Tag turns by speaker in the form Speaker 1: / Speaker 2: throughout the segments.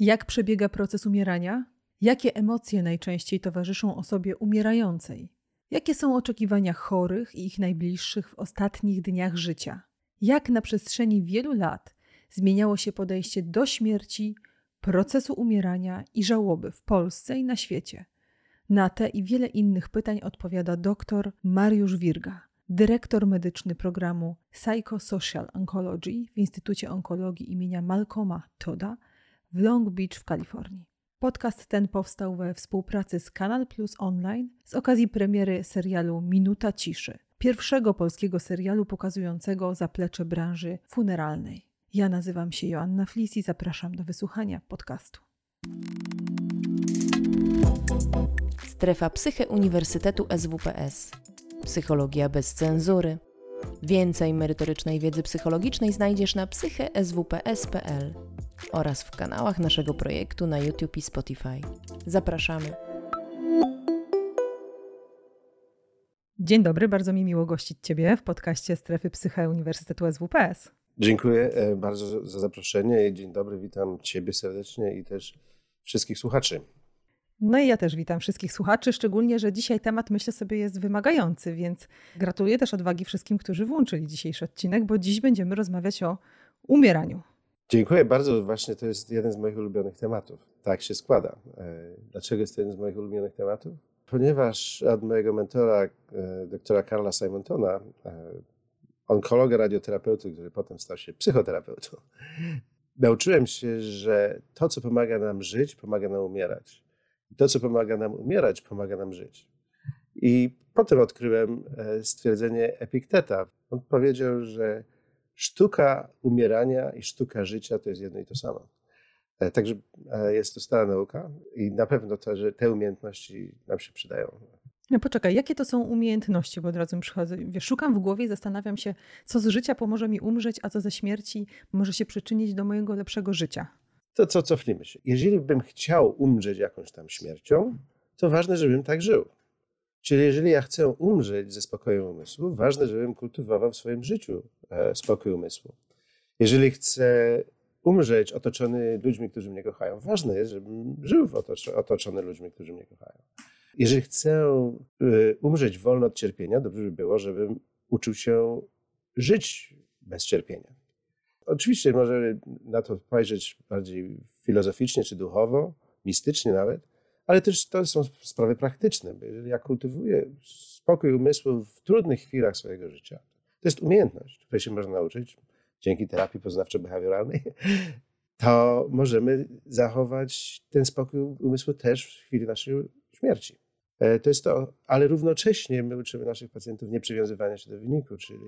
Speaker 1: Jak przebiega proces umierania? Jakie emocje najczęściej towarzyszą osobie umierającej? Jakie są oczekiwania chorych i ich najbliższych w ostatnich dniach życia? Jak na przestrzeni wielu lat zmieniało się podejście do śmierci, procesu umierania i żałoby w Polsce i na świecie? Na te i wiele innych pytań odpowiada dr Mariusz Wirga, dyrektor medyczny programu Psychosocial Oncology w Instytucie Onkologii imienia Malcolma Toda w Long Beach w Kalifornii. Podcast ten powstał we współpracy z Kanal Plus Online z okazji premiery serialu Minuta Ciszy, pierwszego polskiego serialu pokazującego zaplecze branży funeralnej. Ja nazywam się Joanna Flis i zapraszam do wysłuchania podcastu.
Speaker 2: Strefa Psyche Uniwersytetu SWPS. Psychologia bez cenzury. Więcej merytorycznej wiedzy psychologicznej znajdziesz na psycheswps.pl oraz w kanałach naszego projektu na YouTube i Spotify. Zapraszamy.
Speaker 1: Dzień dobry, bardzo mi miło gościć Ciebie w podcaście Strefy Psyche Uniwersytetu SWPS.
Speaker 3: Dziękuję e, bardzo za zaproszenie. Dzień dobry, witam Ciebie serdecznie i też wszystkich słuchaczy.
Speaker 1: No i ja też witam wszystkich słuchaczy, szczególnie, że dzisiaj temat myślę sobie jest wymagający, więc gratuluję też odwagi wszystkim, którzy włączyli dzisiejszy odcinek, bo dziś będziemy rozmawiać o umieraniu.
Speaker 3: Dziękuję bardzo. Właśnie to jest jeden z moich ulubionych tematów. Tak się składa. E, dlaczego jest to jeden z moich ulubionych tematów? Ponieważ od mojego mentora, e, doktora Karla Simontona, e, onkologa, radioterapeuty, który potem stał się psychoterapeutą, nauczyłem się, że to, co pomaga nam żyć, pomaga nam umierać. I to, co pomaga nam umierać, pomaga nam żyć. I potem odkryłem stwierdzenie Epikteta. On powiedział, że sztuka umierania i sztuka życia to jest jedno i to samo. E, także e, jest to stara nauka i na pewno to, że te umiejętności nam się przydają.
Speaker 1: No poczekaj, jakie to są umiejętności, bo od razu mi przychodzę. Wiesz, szukam w głowie i zastanawiam się, co z życia pomoże mi umrzeć, a co ze śmierci może się przyczynić do mojego lepszego życia.
Speaker 3: To co, cofnijmy się. Jeżeli bym chciał umrzeć jakąś tam śmiercią, to ważne, żebym tak żył. Czyli jeżeli ja chcę umrzeć ze spokojem umysłu, ważne, żebym kultywował w swoim życiu spokój umysłu. Jeżeli chcę umrzeć otoczony ludźmi, którzy mnie kochają, ważne jest, żebym żył otoczony ludźmi, którzy mnie kochają. Jeżeli chcę e, umrzeć wolno od cierpienia, dobrze by było, żebym uczył się żyć bez cierpienia. Oczywiście może na to spojrzeć bardziej filozoficznie czy duchowo, mistycznie nawet, ale też to są sprawy praktyczne. Jeżeli ja kultywuję spokój umysłu w trudnych chwilach swojego życia, to jest umiejętność, której się można nauczyć dzięki terapii poznawczo-behawioralnej, to możemy zachować ten spokój umysłu też w chwili naszej śmierci. E, to jest to, ale równocześnie my uczymy naszych pacjentów nieprzywiązywania się do wyniku, czyli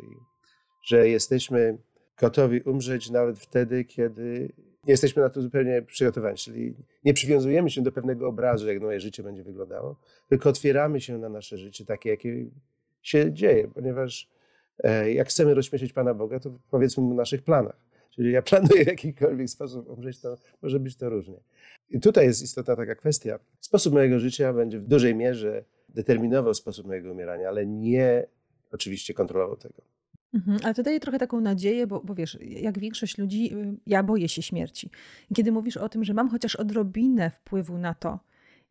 Speaker 3: że jesteśmy gotowi umrzeć nawet wtedy, kiedy nie jesteśmy na to zupełnie przygotowani, czyli nie przywiązujemy się do pewnego obrazu, jak moje życie będzie wyglądało, tylko otwieramy się na nasze życie takie, jakie się dzieje, ponieważ jak chcemy rozśmieszyć Pana Boga, to powiedzmy mu o naszych planach. Czyli ja planuję w jakikolwiek sposób umrzeć, to może być to różnie. I tutaj jest istotna taka kwestia. Sposób mojego życia będzie w dużej mierze determinował sposób mojego umierania, ale nie oczywiście kontrolował tego.
Speaker 1: Mhm, ale to daje trochę taką nadzieję, bo, bo wiesz, jak większość ludzi, y, ja boję się śmierci. Kiedy mówisz o tym, że mam chociaż odrobinę wpływu na to,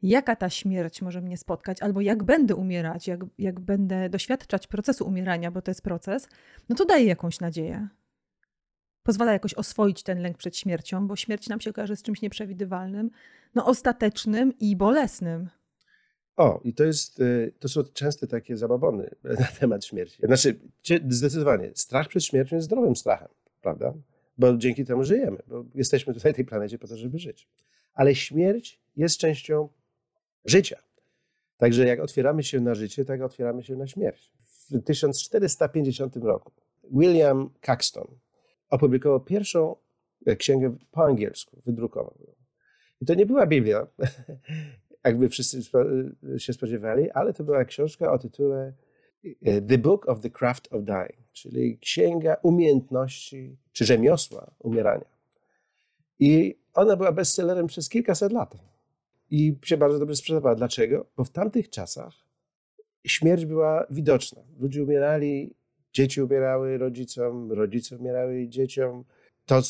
Speaker 1: jaka ta śmierć może mnie spotkać, albo jak będę umierać, jak, jak będę doświadczać procesu umierania, bo to jest proces, no to daje jakąś nadzieję. Pozwala jakoś oswoić ten lęk przed śmiercią, bo śmierć nam się okaże z czymś nieprzewidywalnym, no ostatecznym i bolesnym.
Speaker 3: O, i to jest, y, to są częste takie zababony na temat śmierci. Znaczy, zdecydowanie, strach przed śmiercią jest zdrowym strachem, prawda? Bo dzięki temu żyjemy, bo jesteśmy tutaj na tej planecie po to, żeby żyć. Ale śmierć jest częścią życia. Także jak otwieramy się na życie, tak otwieramy się na śmierć. W 1450 roku William Caxton opublikował pierwszą e, księgę po angielsku, wydrukował ją. I to nie była Biblia, jakby wszyscy się spodziewali, ale to była książka o tytule e, The Book of the Craft of Dying, czyli księga umiejętności czy rzemiosła umierania. I ona była bestsellerem przez kilkaset lat. I się bardzo dobrze sprzedawała. Dlaczego? Bo w tamtych czasach śmierć była widoczna. Ludzie umierali, dzieci umierały rodzicom, rodzice umierały dzieciom. To,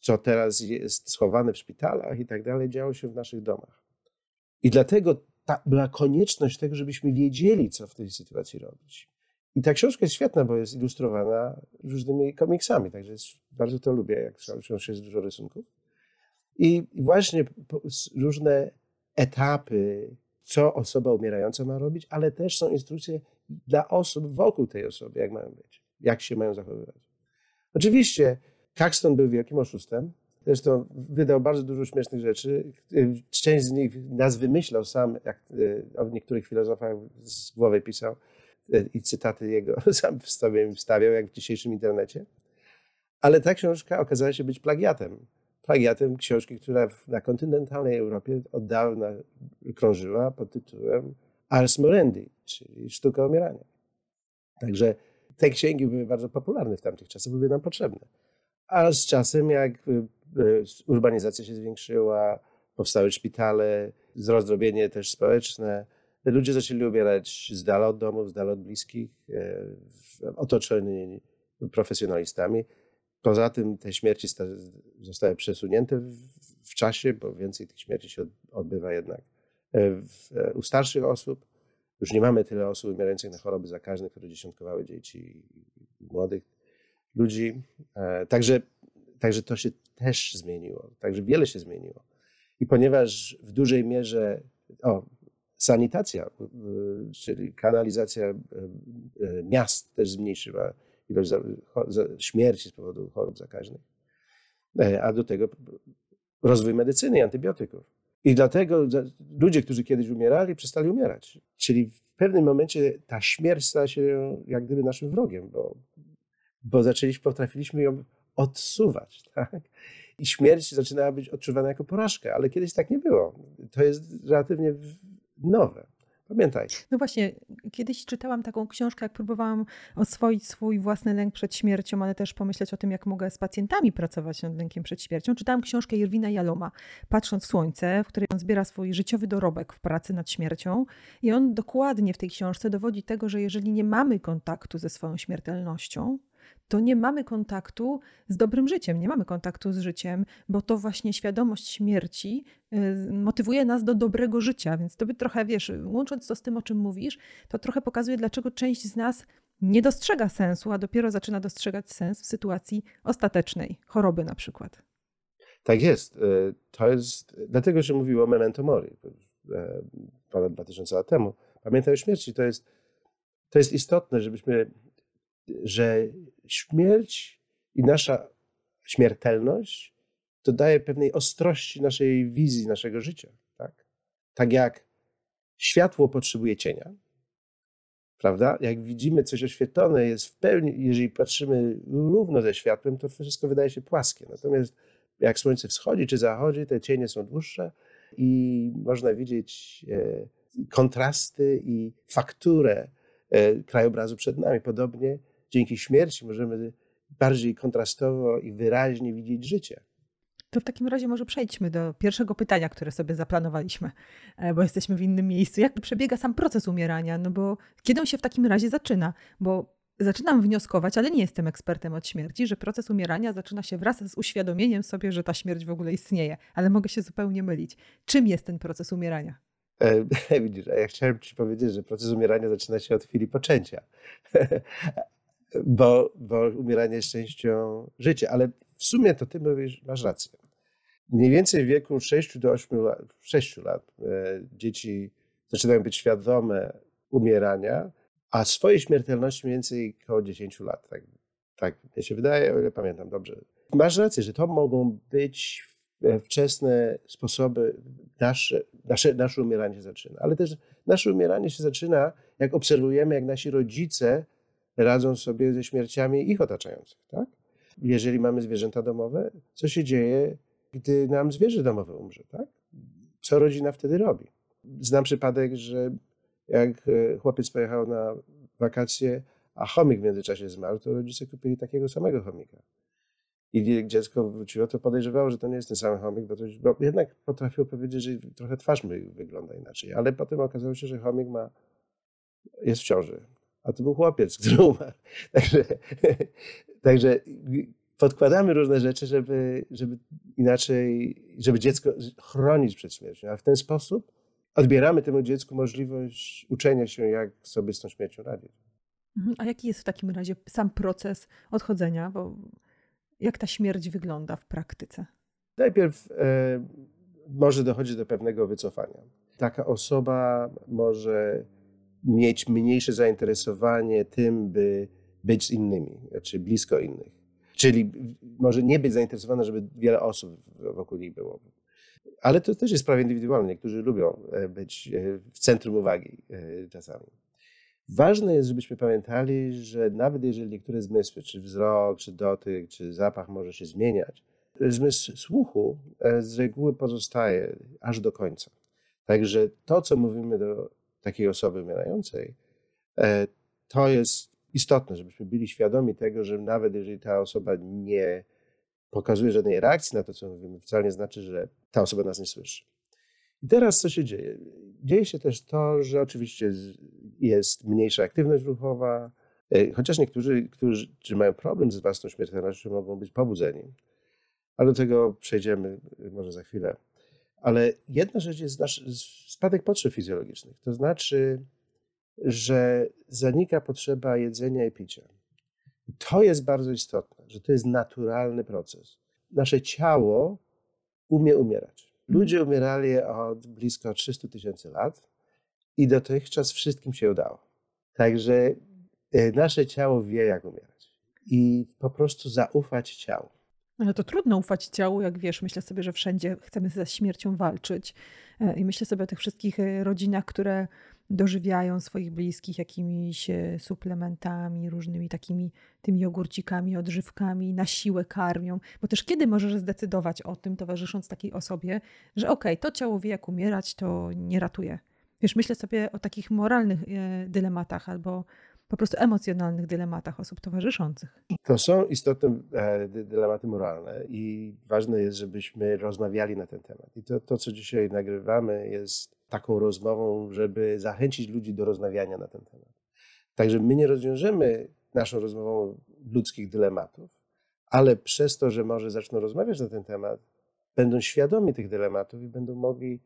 Speaker 3: co teraz jest schowane w szpitalach i tak dalej, działo się w naszych domach. I dlatego ta, była konieczność tego, żebyśmy wiedzieli, co w tej sytuacji robić. I ta książka jest świetna, bo jest ilustrowana różnymi komiksami, także jest, bardzo to lubię, jak w książce jest dużo rysunków. I, i właśnie różne etapy, co osoba umierająca ma robić, ale też są instrukcje dla osób wokół tej osoby, jak mają być, jak się mają zachowywać. Oczywiście Caxton był wielkim oszustem, Zresztą wydał bardzo dużo śmiesznych rzeczy. Część z nich nas wymyślał sam, jak e, o niektórych filozofach z głowy pisał e, i cytaty jego sam w sobie wstawiał, jak w dzisiejszym internecie. Ale ta książka okazała się być plagiatem. Plagiatem książki, która na kontynentalnej Europie od dawna krążyła pod tytułem Ars Morendi, czyli Sztuka umierania. Także te księgi były bardzo popularne w tamtych czasach, były nam potrzebne. A z czasem, jak y, y, urbanizacja się zwiększyła, powstały szpitale, rozdrobienie też społeczne, ludzie zaczęli umierać z dala od domów, z dala od bliskich, e, otoczeni profesjonalistami. Poza tym te śmierci zostały przesunięte w czasie, bo więcej tych śmierci się odbywa jednak e, u starszych osób. Już nie mamy tyle osób umierających na choroby zakaźne, które dziesiątkowały dzieci i młodych ludzi. E, także, także to się też zmieniło. Także wiele się zmieniło. I ponieważ w dużej mierze o, sanitacja, czyli kanalizacja e, e, miast też zmniejszyła ilość śmierci z powodu chorób zakaźnych, a do tego rozwój medycyny i antybiotyków. I dlatego ludzie, którzy kiedyś umierali, przestali umierać. Czyli w pewnym momencie ta śmierć stała się jak gdyby naszym wrogiem, bo bo zaczęliśmy, potrafiliśmy ją odsuwać. Tak? I śmierć zaczynała być odczuwana jako porażka, ale kiedyś tak nie było. To jest relatywnie nowe. Pamiętaj.
Speaker 1: No właśnie, kiedyś czytałam taką książkę, jak próbowałam oswoić swój własny lęk przed śmiercią, ale też pomyśleć o tym, jak mogę z pacjentami pracować nad lękiem przed śmiercią. Czytałam książkę Irwina Jaloma, Patrząc w słońce, w której on zbiera swój życiowy dorobek w pracy nad śmiercią. I on dokładnie w tej książce dowodzi tego, że jeżeli nie mamy kontaktu ze swoją śmiertelnością, to nie mamy kontaktu z dobrym życiem, nie mamy kontaktu z życiem, bo to właśnie świadomość śmierci y, motywuje nas do dobrego życia. Więc to by trochę, wiesz, łącząc to z tym, o czym mówisz, to trochę pokazuje, dlaczego część z nas nie dostrzega sensu, a dopiero zaczyna dostrzegać sens w sytuacji ostatecznej, choroby na przykład.
Speaker 3: Tak jest. Y, to jest, dlatego się mówiło o memento mori e, ponad 2000 lat temu. Pamiętaj o śmierci. To jest, to jest istotne, żebyśmy że śmierć i nasza śmiertelność dodaje pewnej ostrości naszej wizji, naszego życia. Tak, tak jak światło potrzebuje cienia, prawda? Jak widzimy coś oświetlone, jest w pełni, jeżeli patrzymy równo ze światłem, to wszystko wydaje się płaskie. Natomiast jak słońce wschodzi czy zachodzi, te cienie są dłuższe i można widzieć e, kontrasty i fakturę e, krajobrazu przed nami. Podobnie dzięki śmierci możemy bardziej kontrastowo i wyraźnie widzieć życie.
Speaker 1: To w takim razie może przejdźmy do pierwszego pytania, które sobie zaplanowaliśmy, e, bo jesteśmy w innym miejscu. Jak przebiega sam proces umierania? No bo kiedy on się w takim razie zaczyna? Bo zaczynam wnioskować, ale nie jestem ekspertem od śmierci, że proces umierania zaczyna się wraz z uświadomieniem sobie, że ta śmierć w ogóle istnieje, ale mogę się zupełnie mylić. Czym jest ten proces umierania?
Speaker 3: E, widzisz, a ja chciałem Ci powiedzieć, że proces umierania zaczyna się od chwili poczęcia. bo, bo umieranie jest częścią życia. Ale w sumie to ty mówisz, masz rację. Mniej więcej w wieku 6 do 8 lat, 6 lat e, dzieci zaczynają być świadome umierania, a swojej śmiertelności mniej więcej około 10 lat. Tak, tak mi się wydaje, o ile pamiętam dobrze. Masz rację, że to mogą być wczesne sposoby, nasze, nasze, nasze umieranie się zaczyna. Ale też nasze umieranie się zaczyna, jak obserwujemy, jak nasi rodzice radzą sobie ze śmierciami ich otaczających. Tak? Jeżeli mamy zwierzęta domowe, co się dzieje, gdy nam zwierzę domowe umrze? Tak? Co rodzina wtedy robi? Znam przypadek, że jak e, chłopiec pojechał na wakacje, a chomik w międzyczasie zmarł, to rodzice kupili takiego samego chomika. I dziecko wróciło, to podejrzewało, że to nie jest ten sam chomik, bo, to, bo jednak potrafiło powiedzieć, że trochę twarz wygląda inaczej. Ale potem okazało się, że chomik ma, jest w ciąży a to był chłopiec, który umarł. Także, także podkładamy różne rzeczy, żeby, żeby inaczej, żeby dziecko chronić przed śmiercią, a w ten sposób odbieramy temu dziecku możliwość uczenia się, jak sobie z tą śmiercią radzić.
Speaker 1: Mhm. A jaki jest w takim razie sam proces odchodzenia? Bo jak ta śmierć wygląda w praktyce?
Speaker 3: Najpierw e, może dochodzić do pewnego wycofania. Taka osoba może mieć mniejsze zainteresowanie tym, by być z innymi, czy blisko innych. Czyli może nie być zainteresowana, żeby wiele osób wokół niej było. Ale to też jest sprawa indywidualna. Niektórzy lubią e, być e, w centrum uwagi e, czasami. Ważne jest, żebyśmy pamiętali, że nawet jeżeli niektóre zmysły, czy wzrok, czy dotyk, czy zapach może się zmieniać, zmysł słuchu z reguły pozostaje aż do końca. Także to, co mówimy do takiej osoby umierającej, to jest istotne, żebyśmy byli świadomi tego, że nawet jeżeli ta osoba nie pokazuje żadnej reakcji na to, co mówimy, wcale nie znaczy, że ta osoba nas nie słyszy. I teraz co się dzieje? Dzieje się też to, że oczywiście jest mniejsza aktywność ruchowa, e, chociaż niektórzy, którzy mają problem z własną śmiertelnością, mogą być pobudzeni. Ale do tego przejdziemy e, może za chwilę. Ale jedna rzecz jest nasz spadek potrzeb fizjologicznych. To znaczy, że zanika potrzeba jedzenia i picia. I to jest bardzo istotne, że to jest naturalny proces. Nasze ciało umie umierać. Ludzie umierali od blisko 300 tysięcy lat i dotychczas wszystkim się udało. Także e, nasze ciało wie, jak umierać. I po prostu zaufać ciału.
Speaker 1: Ale to trudno ufać ciału, jak wiesz. Myślę sobie, że wszędzie chcemy ze śmiercią walczyć. E, I myślę sobie o tych wszystkich e, rodzinach, które dożywiają swoich bliskich jakimiś e, suplementami, różnymi takimi tymi jogurcikami, odżywkami, na siłę karmią. Bo też kiedy możesz zdecydować o tym, towarzysząc takiej osobie, że okej, okay, to ciało wie jak umierać, to nie ratuje. Wiesz, myślę sobie o takich moralnych dylematach albo po prostu emocjonalnych dylematach osób towarzyszących.
Speaker 3: To są istotne dylematy moralne i ważne jest, żebyśmy rozmawiali na ten temat. I to, to, co dzisiaj nagrywamy, jest taką rozmową, żeby zachęcić ludzi do rozmawiania na ten temat. Także my nie rozwiążemy naszą rozmową ludzkich dylematów, ale przez to, że może zaczną rozmawiać na ten temat, będą świadomi tych dylematów i będą mogli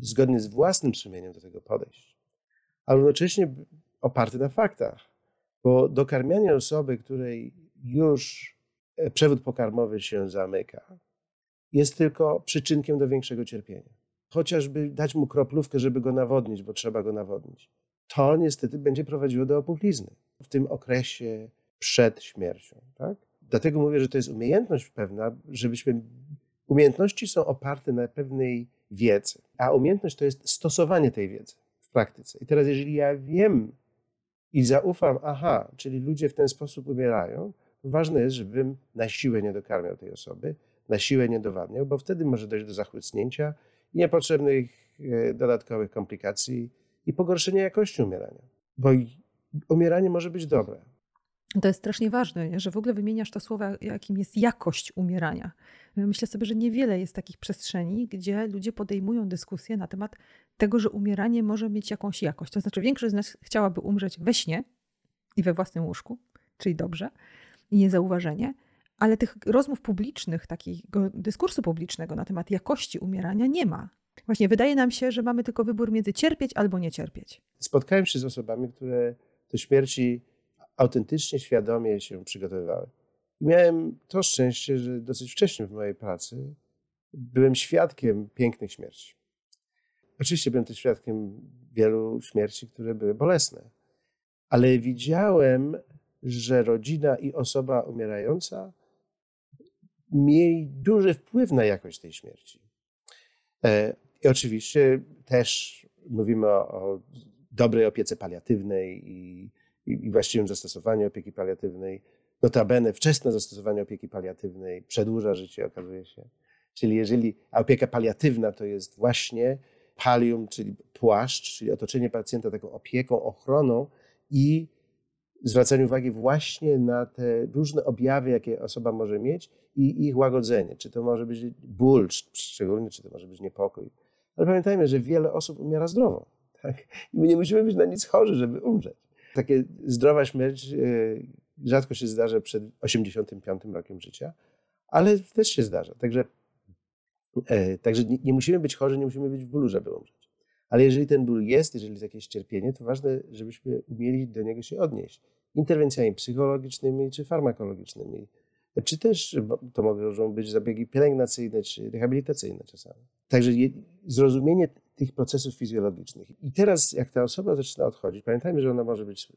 Speaker 3: zgodnie z własnym sumieniem do tego podejść. A równocześnie oparty na faktach. Bo dokarmianie osoby, której już e, przewód pokarmowy się zamyka, jest tylko przyczynkiem do większego cierpienia. Chociażby dać mu kroplówkę, żeby go nawodnić, bo trzeba go nawodnić. To niestety będzie prowadziło do opuchlizny w tym okresie przed śmiercią. Tak? Dlatego mówię, że to jest umiejętność pewna, żebyśmy. Umiejętności są oparte na pewnej wiedzy, a umiejętność to jest stosowanie tej wiedzy w praktyce. I teraz, jeżeli ja wiem, i zaufam, aha, czyli ludzie w ten sposób umierają, ważne jest, żebym na siłę nie dokarmiał tej osoby, na siłę nie dowadniał, bo wtedy może dojść do zachłycnięcia i niepotrzebnych e, dodatkowych komplikacji i pogorszenia jakości umierania. Bo umieranie może być dobre.
Speaker 1: To jest strasznie ważne, że w ogóle wymieniasz to słowo, jakim jest jakość umierania. Myślę sobie, że niewiele jest takich przestrzeni, gdzie ludzie podejmują dyskusję na temat tego, że umieranie może mieć jakąś jakość. To znaczy, większość z nas chciałaby umrzeć we śnie i we własnym łóżku, czyli dobrze i niezauważenie, ale tych rozmów publicznych, takiego dyskursu publicznego na temat jakości umierania nie ma. Właśnie wydaje nam się, że mamy tylko wybór między cierpieć albo nie cierpieć.
Speaker 3: Spotkałem się z osobami, które do śmierci autentycznie, świadomie się przygotowywały. Miałem to szczęście, że dosyć wcześnie w mojej pracy byłem świadkiem pięknych śmierci. Oczywiście byłem też świadkiem wielu śmierci, które były bolesne, ale widziałem, że rodzina i osoba umierająca mieli duży wpływ na jakość tej śmierci. E, I oczywiście też mówimy o, o dobrej opiece paliatywnej i, i, i właściwym zastosowaniu opieki paliatywnej. Notabene wczesne zastosowanie opieki paliatywnej przedłuża życie, okazuje się. Czyli jeżeli opieka paliatywna to jest właśnie palium, czyli płaszcz, czyli otoczenie pacjenta taką opieką, ochroną i zwracanie uwagi właśnie na te różne objawy, jakie osoba może mieć i ich łagodzenie. Czy to może być ból, szczególnie, czy to może być niepokój. Ale pamiętajmy, że wiele osób umiera zdrowo. Tak? I my nie musimy być na nic chorzy, żeby umrzeć. Takie zdrowa śmierć, e, rzadko się zdarza przed 85 rokiem życia, ale też się zdarza. Także, e, także nie, nie, musimy być chorzy, nie musimy być w bólu, żeby umrzeć. Ale jeżeli ten ból jest, jeżeli jest jakieś cierpienie, to ważne, żebyśmy umieli do niego się odnieść. Interwencjami psychologicznymi czy farmakologicznymi. Czy też to mogą być zabiegi pielęgnacyjne czy rehabilitacyjne czasami. Także zrozumienie tych procesów fizjologicznych. I teraz, jak ta osoba zaczyna odchodzić, pamiętajmy, że ona może być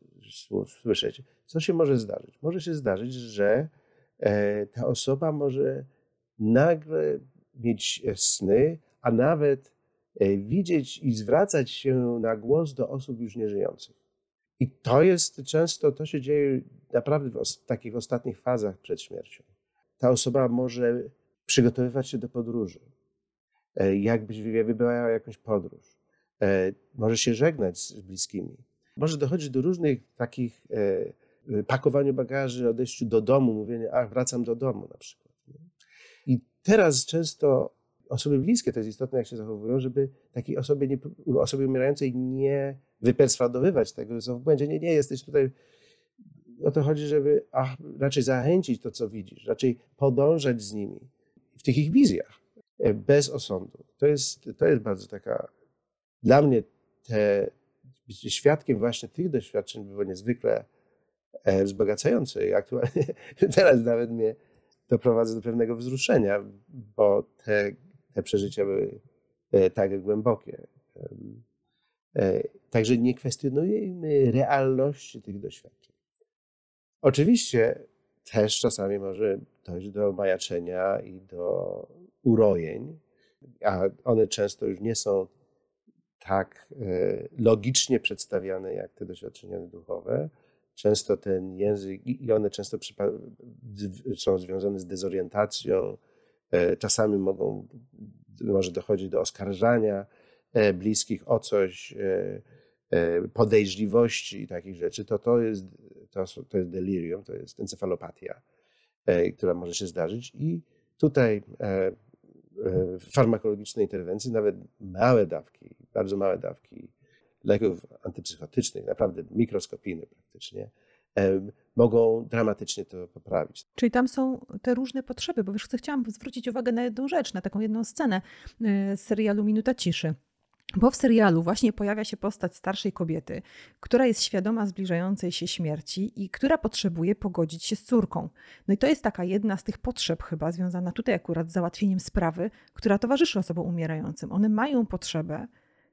Speaker 3: słyszeć, co się może zdarzyć? Może się zdarzyć, że e, ta osoba może nagle mieć sny, a nawet e, widzieć i zwracać się na głos do osób już nieżyjących. I to jest często, to się dzieje naprawdę w takich ostatnich fazach przed śmiercią. Ta osoba może przygotowywać się do podróży E, jakbyś wybrała jakąś podróż. E, może się żegnać z bliskimi. Może dochodzić do różnych takich e, pakowaniu bagaży, odejściu do domu, mówienie, ach, wracam do domu na przykład. I teraz często osoby bliskie, to jest istotne, jak się zachowują, żeby takiej osobie, nie, osobie umierającej nie wyperswadowywać tego, że są w błędzie. Nie, nie, jesteś tutaj. O to chodzi, żeby ach, raczej zachęcić to, co widzisz, raczej podążać z nimi w tych ich wizjach. E, bez osądu. To jest, to jest bardzo taka, dla mnie te, bycie świadkiem właśnie tych doświadczeń było niezwykle e, wzbogacające i aktualnie teraz nawet mnie doprowadza do pewnego wzruszenia, bo te, te przeżycia były e, tak głębokie. Także nie kwestionujemy realności tych doświadczeń. Oczywiście też czasami może dojść do majaczenia i do urojeń, a one często już nie są tak e, logicznie przedstawiane jak te doświadczenia duchowe. Często ten język, i one często są związane z dezorientacją, e, czasami mogą, może dochodzić do oskarżania e, bliskich o coś, podejrzliwości i takich rzeczy, to to jest, to, to jest delirium, to jest encefalopatia, która może się zdarzyć i tutaj E, farmakologicznej interwencji, nawet małe dawki, bardzo małe dawki leków antypsychotycznych, naprawdę mikroskopijne praktycznie, mogą dramatycznie to poprawić.
Speaker 1: Czyli tam są te różne potrzeby, bo wiesz, chciałam zwrócić uwagę na jedną rzecz, na taką jedną scenę e, z serialu Minuta Ciszy. Bo w serialu właśnie pojawia się postać starszej kobiety, która jest świadoma zbliżającej się śmierci i która potrzebuje pogodzić się z córką. No i to jest taka jedna z tych potrzeb, chyba związana tutaj akurat z załatwieniem sprawy, która towarzyszy osobom umierającym. One mają potrzebę,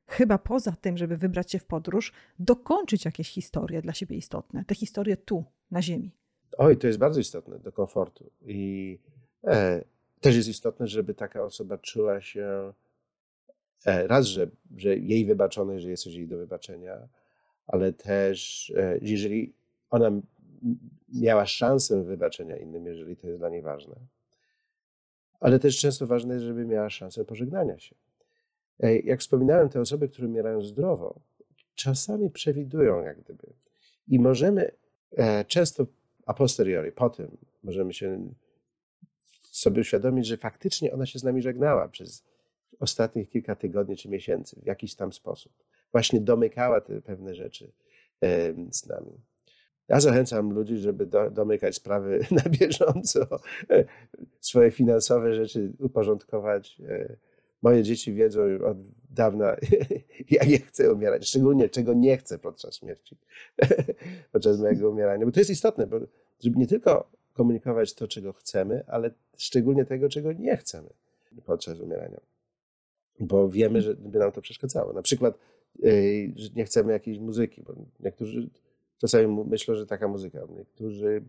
Speaker 1: chyba poza tym, żeby wybrać się w podróż, dokończyć jakieś historie dla siebie istotne. Te historie tu, na Ziemi.
Speaker 3: Oj, to jest bardzo istotne do komfortu. I e, też jest istotne, żeby taka osoba czuła się raz, że, że jej wybaczone, że jest coś jej do wybaczenia, ale też e, jeżeli ona miała szansę wybaczenia innym, jeżeli to jest dla niej ważne. Ale też często ważne jest, żeby miała szansę pożegnania się. E, jak wspominałem, te osoby, które umierają zdrowo, czasami przewidują jak gdyby. I możemy często a posteriori, po tym możemy się sobie uświadomić, że faktycznie ona się z nami żegnała przez ostatnich kilka tygodni czy miesięcy w jakiś tam sposób. Właśnie domykała te pewne rzeczy z nami. Ja zachęcam ludzi, żeby do, domykać sprawy na bieżąco, e, swoje finansowe rzeczy uporządkować. E, moje dzieci wiedzą od dawna, jak ja chcę umierać, szczególnie czego nie chcę podczas śmierci, podczas mojego umierania. Bo to jest istotne, bo żeby nie tylko komunikować to, czego chcemy, ale szczególnie tego, czego nie chcemy podczas umierania bo wiemy, że by nam to przeszkadzało. Na przykład, że nie chcemy jakiejś muzyki, bo niektórzy czasami myślą, że taka muzyka, niektórzy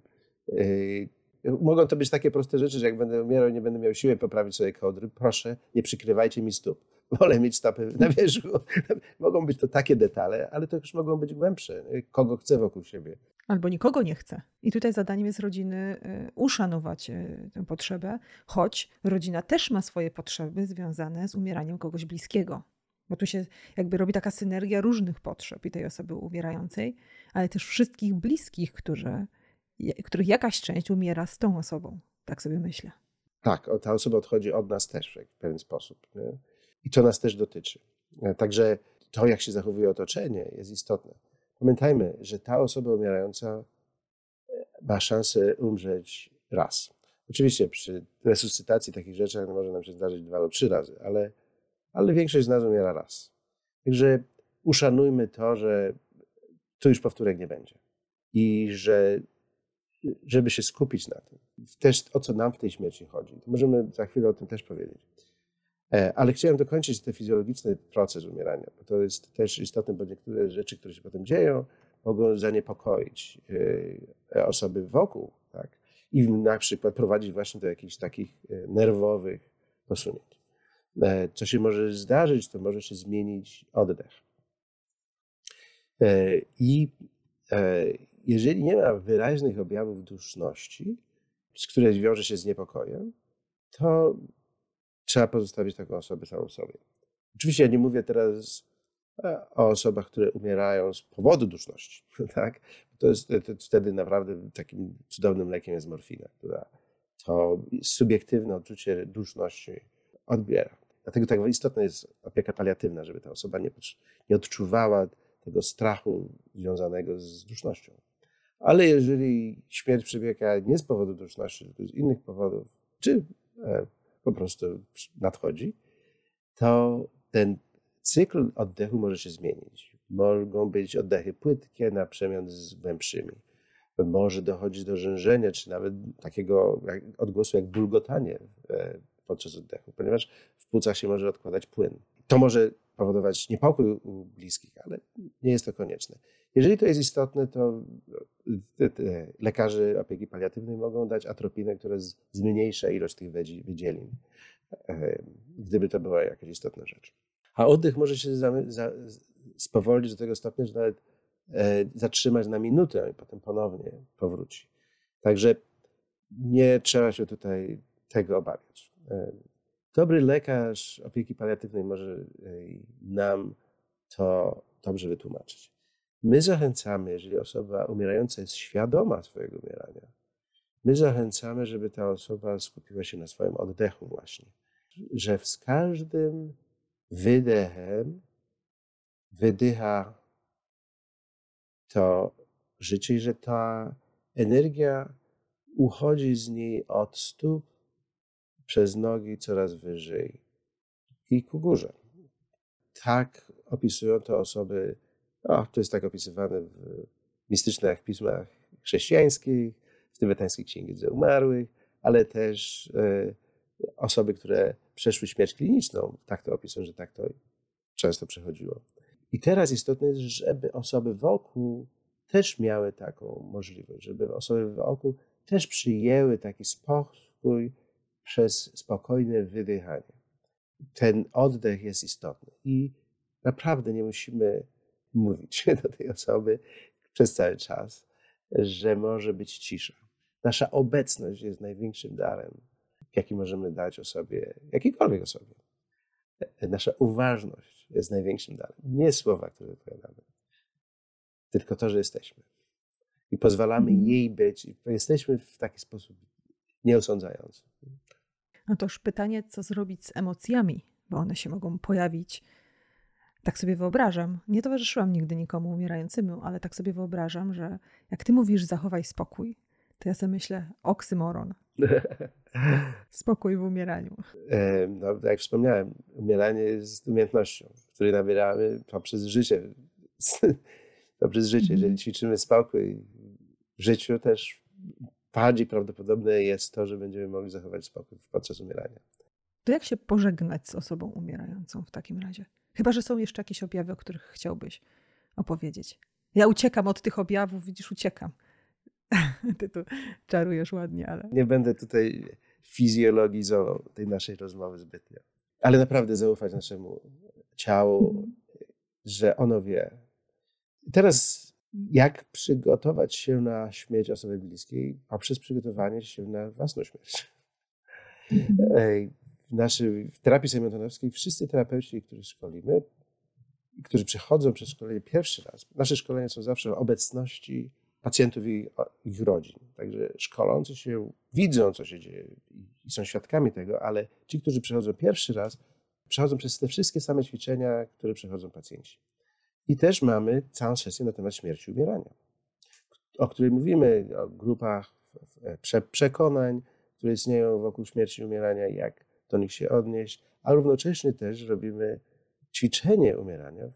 Speaker 3: mogą to być takie proste rzeczy, że jak będę umierał nie będę miał siły poprawić sobie kołdry, proszę, nie przykrywajcie mi stóp. Wolę mieć stopy na wierzchu. mogą być to takie detale, ale to już mogą być głębsze. Kogo chcę wokół siebie.
Speaker 1: Albo nikogo nie chce. I tutaj zadaniem jest rodziny y, uszanować y, tę potrzebę, choć rodzina też ma swoje potrzeby związane z umieraniem kogoś bliskiego. Bo tu się jakby robi taka synergia różnych potrzeb i tej osoby umierającej, ale też wszystkich bliskich, którzy, których jakaś część umiera z tą osobą. Tak sobie myślę.
Speaker 3: Tak, ta osoba odchodzi od nas też w pewien sposób. Nie? I to nas też dotyczy. Także to, jak się zachowuje otoczenie, jest istotne. Pamiętajmy, że ta osoba umierająca e, ma szansę umrzeć raz. Oczywiście przy resuscytacji takich rzeczy może nam się zdarzyć dwa lub trzy razy, ale, ale większość z nas umiera raz. Także uszanujmy to, że tu już powtórek nie będzie. I że żeby się skupić na tym. Też o co nam w tej śmierci chodzi. To możemy za chwilę o tym też powiedzieć. E, ale chciałem dokończyć ten fizjologiczny proces umierania, bo to jest też istotne, bo niektóre rzeczy, które się potem dzieją, mogą zaniepokoić e, osoby wokół, tak? I na przykład prowadzić właśnie do jakichś takich e, nerwowych posunięć. Co się może zdarzyć, to może się zmienić oddech. I jeżeli nie ma wyraźnych objawów duszności, z które wiąże się z niepokojem, to trzeba pozostawić taką osobę samą sobie. Oczywiście ja nie mówię teraz e, o osobach, które umierają z powodu duszności. Tak? To jest to wtedy naprawdę takim cudownym lekiem jest morfina, która to subiektywne odczucie duszności odbiera. Dlatego tak istotna jest opieka paliatywna, żeby ta osoba nie, nie odczuwała tego strachu związanego z dusznością. Ale jeżeli śmierć przebiega nie z powodu duszności, tylko z innych powodów, czy e, po prostu nadchodzi, to ten cykl oddechu może się zmienić. Mogą być oddechy płytkie na przemian z głębszymi. Może dochodzić do rzężenia, czy nawet takiego odgłosu jak bulgotanie e, podczas oddechu, ponieważ w płucach się może odkładać płyn. To może powodować niepokój u bliskich, ale nie jest to konieczne. Jeżeli to jest istotne, to lekarze opieki paliatywnej mogą dać atropinę, która zmniejsza ilość tych wydzielin, gdyby to była jakaś istotna rzecz. A oddech może się spowolnić do tego stopnia, że nawet e, zatrzymać na minutę, i potem ponownie powróci. Także nie trzeba się tutaj tego obawiać. Dobry lekarz opieki paliatywnej może nam to dobrze wytłumaczyć. My zachęcamy, jeżeli osoba umierająca jest świadoma swojego umierania, my zachęcamy, żeby ta osoba skupiła się na swoim oddechu właśnie. Że z każdym wydechem wydycha to życie i że ta energia uchodzi z niej od stóp przez nogi coraz wyżej i ku górze. Tak opisują to osoby o, to jest tak opisywane w mistycznych pismach chrześcijańskich, w tybetańskiej księdze umarłych, ale też e, osoby, które przeszły śmierć kliniczną, tak to opisują, że tak to często przechodziło. I teraz istotne jest, żeby osoby wokół też miały taką możliwość, żeby osoby wokół też przyjęły taki spokój przez spokojne wydychanie. Ten oddech jest istotny i naprawdę nie musimy mówić do tej osoby przez cały czas, że może być cisza. Nasza obecność jest największym darem, jaki możemy dać osobie, jakiejkolwiek osobie. Nasza uważność jest największym darem. Nie słowa, które wypowiadamy, tylko to, że jesteśmy. I pozwalamy mhm. jej być. Jesteśmy w taki sposób nieosądzający.
Speaker 1: No toż pytanie, co zrobić z emocjami, bo one się mogą pojawić tak sobie wyobrażam, nie towarzyszyłam nigdy nikomu umierającemu, ale tak sobie wyobrażam, że jak ty mówisz zachowaj spokój, to ja sobie myślę oksymoron. Spokój w umieraniu.
Speaker 3: E, no, tak jak wspomniałem, umieranie jest umiejętnością, której nabieramy poprzez życie. poprzez życie. Jeżeli mhm. ćwiczymy spokój w życiu, też bardziej prawdopodobne jest to, że będziemy mogli zachować spokój podczas umierania.
Speaker 1: To jak się pożegnać z osobą umierającą w takim razie? Chyba, że są jeszcze jakieś objawy, o których chciałbyś opowiedzieć. Ja uciekam od tych objawów, widzisz, uciekam. Ty tu czarujesz ładnie, ale.
Speaker 3: Nie będę tutaj fizjologizował tej naszej rozmowy zbytnio. Ale naprawdę zaufać naszemu ciału, mhm. że ono wie. teraz, jak przygotować się na śmierć osoby bliskiej poprzez przygotowanie się na własną śmierć. Mhm w, naszej, w terapii sejmontonowskiej wszyscy terapeuci, których szkolimy, którzy przechodzą przez szkolenie pierwszy raz, nasze szkolenia są zawsze o obecności pacjentów i ich rodzin. Także szkolący się widzą, co się dzieje i są świadkami tego, ale ci, którzy przechodzą pierwszy raz, przechodzą przez te wszystkie same ćwiczenia, które przechodzą pacjenci. I też mamy całą sesję na temat śmierci i umierania, o której mówimy, o grupach prze, przekonań, które istnieją wokół śmierci i umierania, jak do nich się odnieść, a równocześnie też robimy ćwiczenie umierania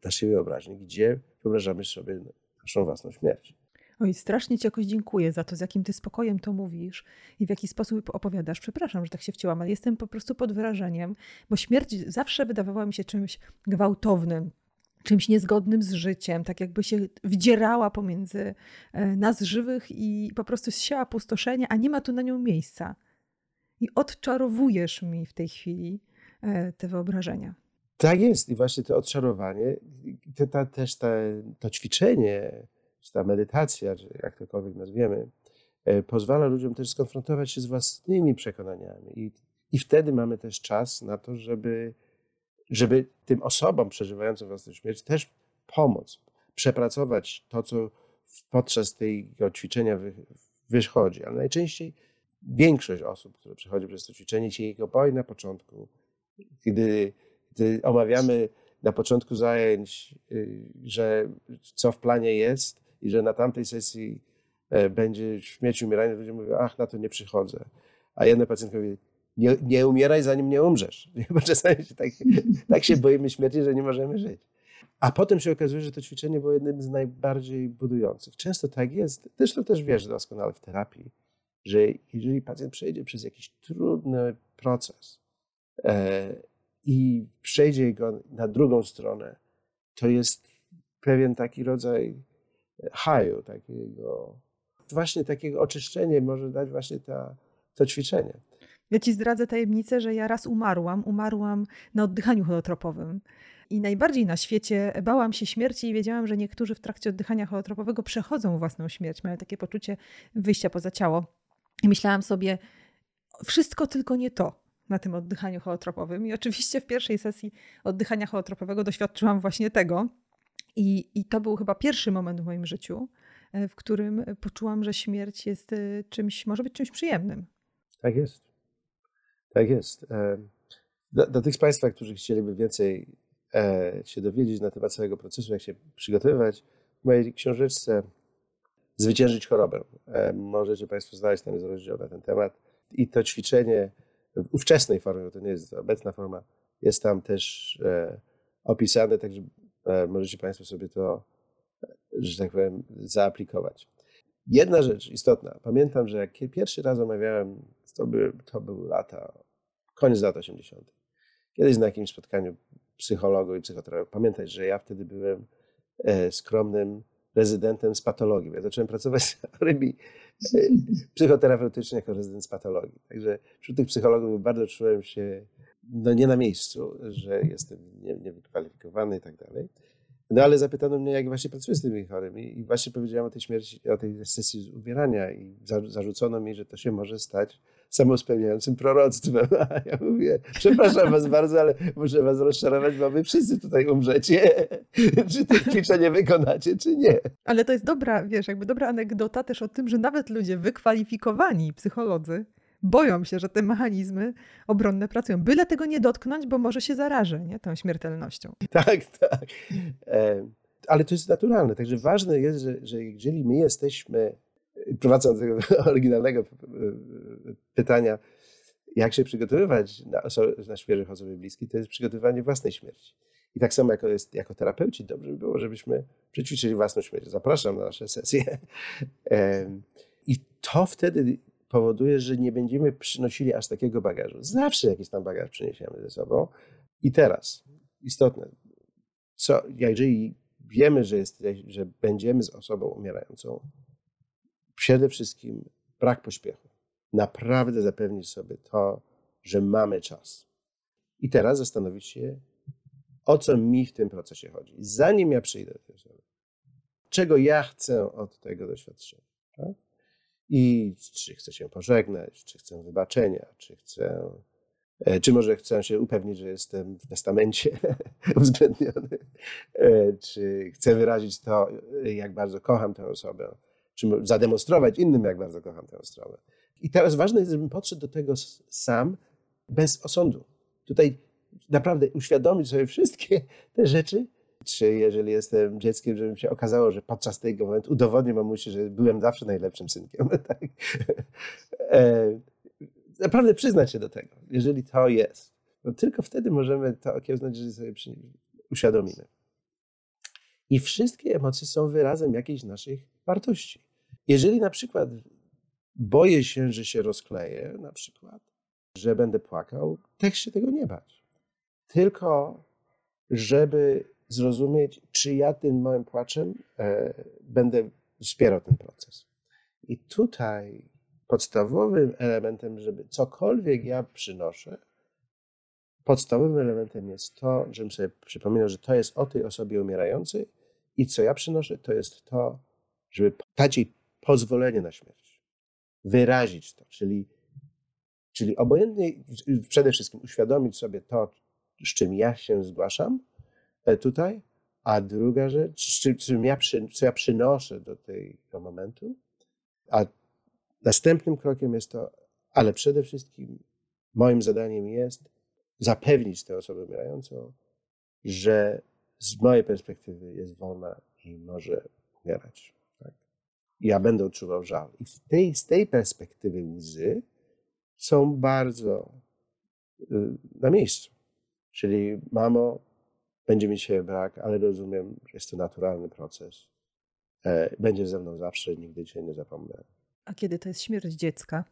Speaker 3: w naszej wyobraźni, gdzie wyobrażamy sobie naszą własną śmierć.
Speaker 1: Oj, strasznie Ci jakoś dziękuję za to, z jakim Ty spokojem to mówisz i w jaki sposób opowiadasz. Przepraszam, że tak się wcięłam, ale jestem po prostu pod wrażeniem, bo śmierć zawsze wydawała mi się czymś gwałtownym, czymś niezgodnym z życiem, tak jakby się wdzierała pomiędzy e, nas żywych i po prostu zsiała pustoszenie, a nie ma tu na nią miejsca. I odczarowujesz mi w tej chwili e, te wyobrażenia.
Speaker 3: Tak jest i właśnie to odczarowanie, to, to, też te, to ćwiczenie, czy ta medytacja, czy jak tokolwiek nazwiemy, e, pozwala ludziom też skonfrontować się z własnymi przekonaniami i, i wtedy mamy też czas na to, żeby żeby tym osobom przeżywającym własną śmierć też pomóc, przepracować to, co podczas tego ćwiczenia wychodzi. Ale najczęściej większość osób, które przechodzi przez to ćwiczenie, się jego boi na początku. Gdy, gdy omawiamy na początku zajęć, y, że co w planie jest i że na tamtej sesji e, będzie śmierć umierania, ludzie mówią, ach, na to nie przychodzę. A jedna pacjentka mówi, nie, nie umieraj, zanim nie umrzesz. Bo czasami się tak, tak się boimy śmierci, że nie możemy żyć. A potem się okazuje, że to ćwiczenie było jednym z najbardziej budujących. Często tak jest, zresztą też wiesz doskonale w terapii, że jeżeli pacjent przejdzie przez jakiś trudny proces e, i przejdzie go na drugą stronę, to jest pewien taki rodzaj haju, takiego, właśnie takiego oczyszczenia może dać właśnie ta, to ćwiczenie.
Speaker 1: Ja ci zdradzę tajemnicę, że ja raz umarłam. Umarłam na oddychaniu holotropowym. I najbardziej na świecie bałam się śmierci i wiedziałam, że niektórzy w trakcie oddychania holotropowego przechodzą własną śmierć, mają takie poczucie wyjścia poza ciało. I myślałam sobie, wszystko tylko nie to na tym oddychaniu holotropowym. I oczywiście w pierwszej sesji oddychania holotropowego doświadczyłam właśnie tego. I, I to był chyba pierwszy moment w moim życiu, e, w którym poczułam, że śmierć jest e, czymś, może być czymś przyjemnym.
Speaker 3: Tak jest. Tak jest. E, dla, dla tych z Państwa, którzy chcieliby więcej e, się dowiedzieć na temat całego procesu, jak się przygotowywać, w mojej książeczce Zwyciężyć chorobę. E, możecie Państwo znaleźć tam jest rozdział na ten temat. I to ćwiczenie w ówczesnej formie, bo to nie jest obecna forma, jest tam też opisane, także możecie Państwo sobie to, że tak powiem, zaaplikować. Jedna rzecz istotna. Pamiętam, że jak pierwszy raz omawiałem to, by, to były lata, koniec lat 80. Kiedyś na jakimś spotkaniu psychologu i psychoterapeuty. Pamiętaj, że ja wtedy byłem e, skromnym rezydentem z patologii. Ja zacząłem pracować z chorymi e, psychoterapeutycznymi jako rezydent z patologii. Także wśród tych psychologów bardzo czułem się no, nie na miejscu, że jestem niewykwalifikowany i tak dalej. No ale zapytano mnie, jak właśnie pracuję z tymi chorymi i właśnie powiedziałem o tej śmierci, o tej sesji umierania i zarzucono mi, że to się może stać samospełniającym proroctwem. A ja mówię, przepraszam was bardzo, ale muszę was rozczarować, bo wy wszyscy tutaj umrzecie. czy to ćwiczenie wykonacie, czy nie.
Speaker 1: Ale to jest dobra, wiesz, jakby dobra anegdota też o tym, że nawet ludzie wykwalifikowani psycholodzy boją się, że te mechanizmy obronne pracują. Byle tego nie dotknąć, bo może się zarażę nie? tą śmiertelnością.
Speaker 3: Tak, tak. E, ale to jest naturalne. Także ważne jest, że, że jeżeli my jesteśmy, prowadząc do tego oryginalnego pytania, jak się przygotowywać na, na świeżych osoby bliskie, to jest przygotowywanie własnej śmierci. I tak samo jako, jest, jako terapeuci, dobrze by było, żebyśmy przećwiczyli własną śmierć. Zapraszam na nasze sesje. I to wtedy powoduje, że nie będziemy przynosili aż takiego bagażu. Zawsze jakiś tam bagaż przyniesiemy ze sobą. I teraz, istotne, co, jeżeli wiemy, że, jest, że będziemy z osobą umierającą, przede wszystkim brak pośpiechu. Naprawdę zapewnić sobie to, że mamy czas. I teraz zastanowić się, o co mi w tym procesie chodzi. Zanim ja przyjdę do tej osoby, czego ja chcę od tego doświadczenia. Tak? I czy chcę się pożegnać, czy chcę wybaczenia, czy chcę, e, czy może chcę się upewnić, że jestem w testamencie uwzględniony, e, czy chcę wyrazić to, jak bardzo kocham tę osobę, czy zademonstrować innym, jak bardzo kocham tę osobę. I teraz ważne jest, żebym podszedł do tego sam, bez osądu. Tutaj naprawdę uświadomić sobie wszystkie te rzeczy Czy jeżeli jestem dzieckiem, żeby się okazało, że podczas tego momentu udowodnię mamusi, że byłem zawsze najlepszym synkiem. Tak? E, naprawdę przyznać się do tego, jeżeli to jest. No tylko wtedy możemy to okiełznać, że sobie uświadomimy. I wszystkie emocje są wyrazem jakiejś naszych wartości. Jeżeli na przykład boję się, że się rozkleję, na przykład, że będę płakał, też się tego nie bać. Tylko, żeby zrozumieć, czy ja tym małym płaczem e, będę wspierał ten proces. I tutaj podstawowym elementem, żeby cokolwiek ja przynoszę, podstawowym elementem jest to, żebym sobie przypominał, że to jest o tej osobie umierającej i co ja przynoszę, to jest to, żeby dać jej pozwolenie na śmierć. Wyrazić to, czyli, czyli obojętnie przede wszystkim uświadomić sobie to, z czym ja się zgłaszam e, tutaj, a druga rzecz, z czym ja, co ja przynoszę do tego momentu, a następnym krokiem jest to, ale przede wszystkim moim zadaniem jest zapewnić tę osobę umierającą, że z mojej perspektywy jest wolna i może umierać. Ja będę odczuwał żal. I tej, z tej perspektywy łzy są bardzo y, na miejscu. Czyli mamo, będzie mi dzisiaj brak, ale rozumiem, że jest to naturalny proces. E, będziesz ze mną zawsze, nigdy cię nie zapomnę.
Speaker 1: A kiedy to jest śmierć dziecka?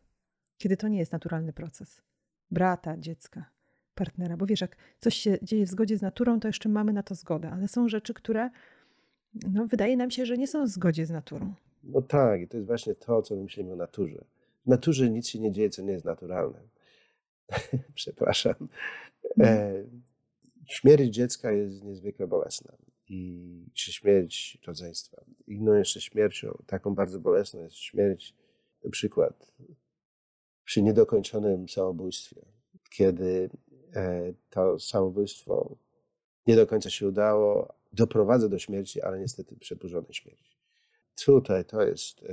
Speaker 1: Kiedy to nie jest naturalny proces? Brata, dziecka partnera. Bo wiesz, jak coś się dzieje w zgodzie z naturą, to jeszcze mamy na to zgodę, ale są rzeczy, które no, wydaje nam się, że nie są w zgodzie z naturą.
Speaker 3: No tak, i to jest właśnie to, co my myślimy o naturze. W naturze nic się nie dzieje, co nie jest naturalne. Przepraszam. E, śmierć dziecka jest niezwykle bolesna. I czy śmierć rodzeństwa. Inną jeszcze śmiercią, taką bardzo bolesną jest śmierć, na przykład przy niedokończonym samobójstwie, kiedy E, to samobójstwo nie do końca się udało, doprowadza do śmierci, ale niestety przedłużonej śmierci. Tutaj to jest